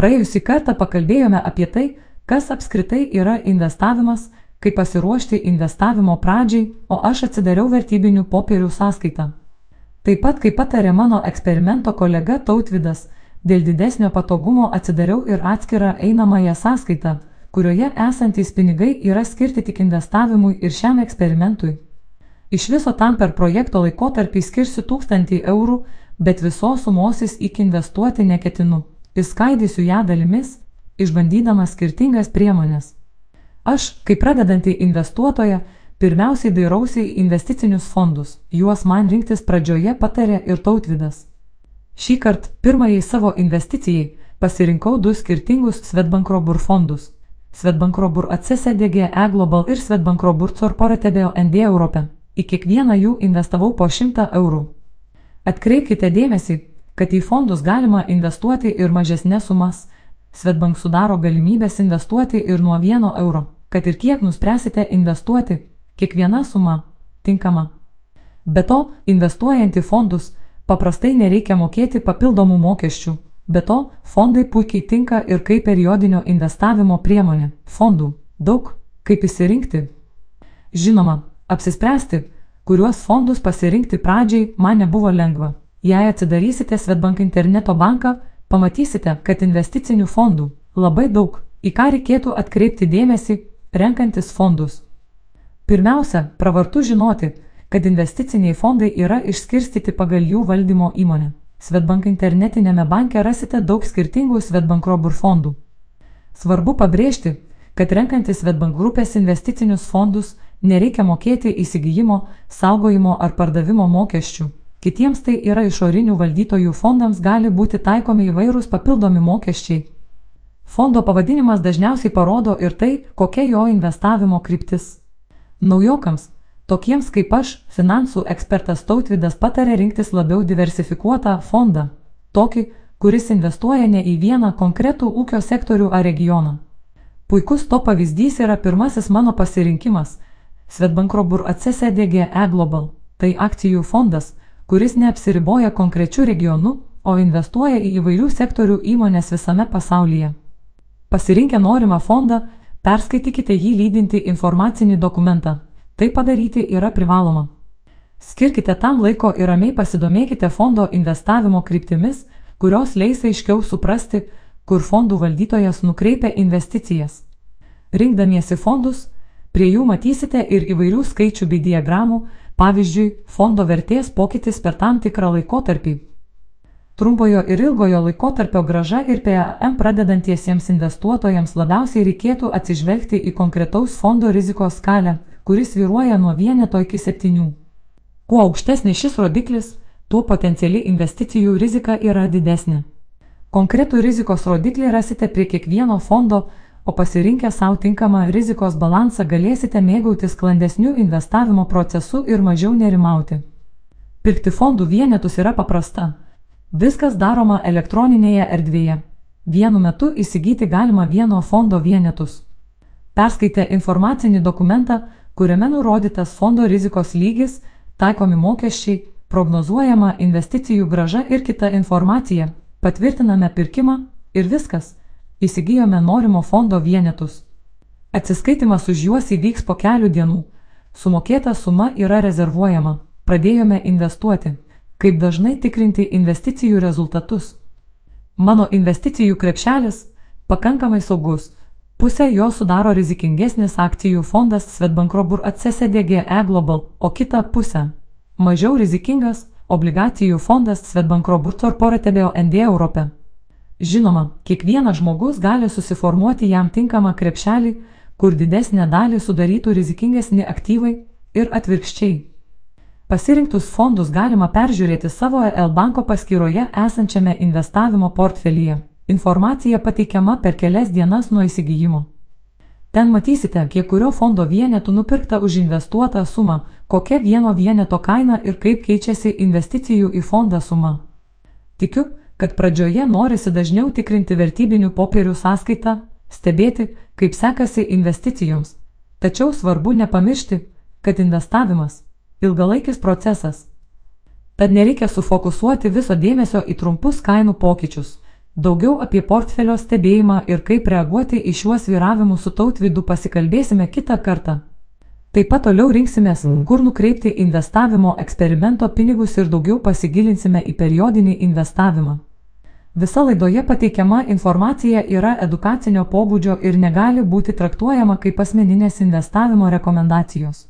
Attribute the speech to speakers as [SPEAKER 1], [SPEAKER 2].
[SPEAKER 1] Praėjusį kartą pakalbėjome apie tai, kas apskritai yra investavimas, kaip pasiruošti investavimo pradžiai, o aš atsidariau vertybinių popierių sąskaitą. Taip pat, kaip patarė mano eksperimento kolega Tautvidas, dėl didesnio patogumo atsidariau ir atskirą einamąją sąskaitą, kurioje esantys pinigai yra skirti tik investavimui ir šiam eksperimentui. Iš viso tam per projekto laikotarpį skirsiu 1000 eurų, bet visos sumosis iki investuoti neketinu. Įskaidysiu ją dalimis, išbandydamas skirtingas priemonės. Aš, kaip pradedanti investuotoja, pirmiausiai dairausi investicinius fondus, juos man rinktis pradžioje patarė ir tautvidas. Šį kartą pirmajai savo investicijai pasirinkau du skirtingus Svetbankrobur fondus - Svetbankrobur ACSDG E Global ir Svetbankrobur Corporate BND Europe. Į kiekvieną jų investavau po 100 eurų. Atkreipkite dėmesį, kad į fondus galima investuoti ir mažesnės sumas. Svetbank sudaro galimybės investuoti ir nuo 1 euro, kad ir kiek nuspręsite investuoti, kiekviena suma tinkama. Be to, investuojant į fondus, paprastai nereikia mokėti papildomų mokesčių. Be to, fondai puikiai tinka ir kaip periodinio investavimo priemonė. Fondų daug, kaip įsirinkti. Žinoma, apsispręsti, kuriuos fondus pasirinkti pradžiai man nebuvo lengva. Jei atsidarysite Svetbank interneto banką, pamatysite, kad investicinių fondų labai daug, į ką reikėtų atkreipti dėmesį, renkantis fondus. Pirmiausia, pravartu žinoti, kad investiciniai fondai yra išskirstyti pagal jų valdymo įmonę. Svetbank internetinėme banke rasite daug skirtingų Svetbank Robur fondų. Svarbu pabrėžti, kad renkantis Svetbank grupės investicinius fondus nereikia mokėti įsigijimo, saugojimo ar pardavimo mokesčių. Kitiems tai yra išorinių valdytojų fondams gali būti taikomi įvairūs papildomi mokesčiai. Fondo pavadinimas dažniausiai parodo ir tai, kokia jo investavimo kryptis. Naujokams, tokiems kaip aš, finansų ekspertas Tautvidas patarė rinktis labiau diversifikuotą fondą. Tokį, kuris investuoja ne į vieną konkretų ūkio sektorių ar regioną. Puikus to pavyzdys yra pirmasis mano pasirinkimas - Svetbankrobur ACSDG E Global. Tai akcijų fondas, kuris neapsiriboja konkrečių regionų, o investuoja į įvairių sektorių įmonės visame pasaulyje. Pasirinkę norimą fondą, perskaitykite jį lydinti informacinį dokumentą. Tai padaryti yra privaloma. Skirkite tam laiko ir ramiai pasidomėkite fondo investavimo kryptimis, kurios leis aiškiau suprasti, kur fondų valdytojas nukreipia investicijas. Rinkdamiesi fondus, prie jų matysite ir įvairių skaičių bei diagramų, pavyzdžiui, fondo vertės pokytis per tam tikrą laikotarpį. Trumpojo ir ilgojo laikotarpio graža ir PAM pradedantiesiems investuotojams labiausiai reikėtų atsižvelgti į konkretaus fondo rizikos skalę, kuris vyruoja nuo vieneto iki septynių. Kuo aukštesnis šis rodiklis, tuo potenciali investicijų rizika yra didesnė. Konkretų rizikos rodiklį rasite prie kiekvieno fondo, o pasirinkę savo tinkamą rizikos balansą galėsite mėgautis sklandesniu investavimo procesu ir mažiau nerimauti. Pirkti fondų vienetus yra paprasta. Viskas daroma elektroninėje erdvėje. Vienu metu įsigyti galima vieno fondo vienetus. Perskaitę informacinį dokumentą, kuriame nurodytas fondo rizikos lygis, taikomi mokesčiai, prognozuojama investicijų graža ir kita informacija, patvirtiname pirkimą ir viskas. Įsigijome norimo fondo vienetus. Atsiskaitimas už juos įvyks po kelių dienų. Sumokėta suma yra rezervuojama. Pradėjome investuoti. Kaip dažnai tikrinti investicijų rezultatus? Mano investicijų krepšelis pakankamai saugus. Pusę jo sudaro rizikingesnis akcijų fondas Svetbankrobur ACSDG E Global, o kitą pusę - mažiau rizikingas obligacijų fondas Svetbankrobur Corporate BND Europe. Žinoma, kiekvienas žmogus gali susiformuoti jam tinkamą krepšelį, kur didesnę dalį sudarytų rizikingesni aktyvai ir atvirkščiai. Pasirinktus fondus galima peržiūrėti savo EL banko paskyroje esančiame investavimo portfelyje. Informacija pateikiama per kelias dienas nuo įsigijimo. Ten matysite, kiek kurio fondo vienetų nupirkta už investuotą sumą, kokia vieno vieneto kaina ir kaip keičiasi investicijų į fondą suma. Tikiu, kad pradžioje norisi dažniau tikrinti vertybinių popierių sąskaitą, stebėti, kaip sekasi investicijoms. Tačiau svarbu nepamiršti, kad investavimas ilgalaikis procesas. Tad nereikia sufokusuoti viso dėmesio į trumpus kainų pokyčius. Daugiau apie portfelio stebėjimą ir kaip reaguoti į šiuos vyravimus su tautvidu pasikalbėsime kitą kartą. Taip pat toliau rinksimės, kur nukreipti investavimo eksperimento pinigus ir daugiau pasigilinsime į periodinį investavimą. Visa laidoje pateikiama informacija yra edukacinio pobūdžio ir negali būti traktuojama kaip asmeninės investavimo rekomendacijos.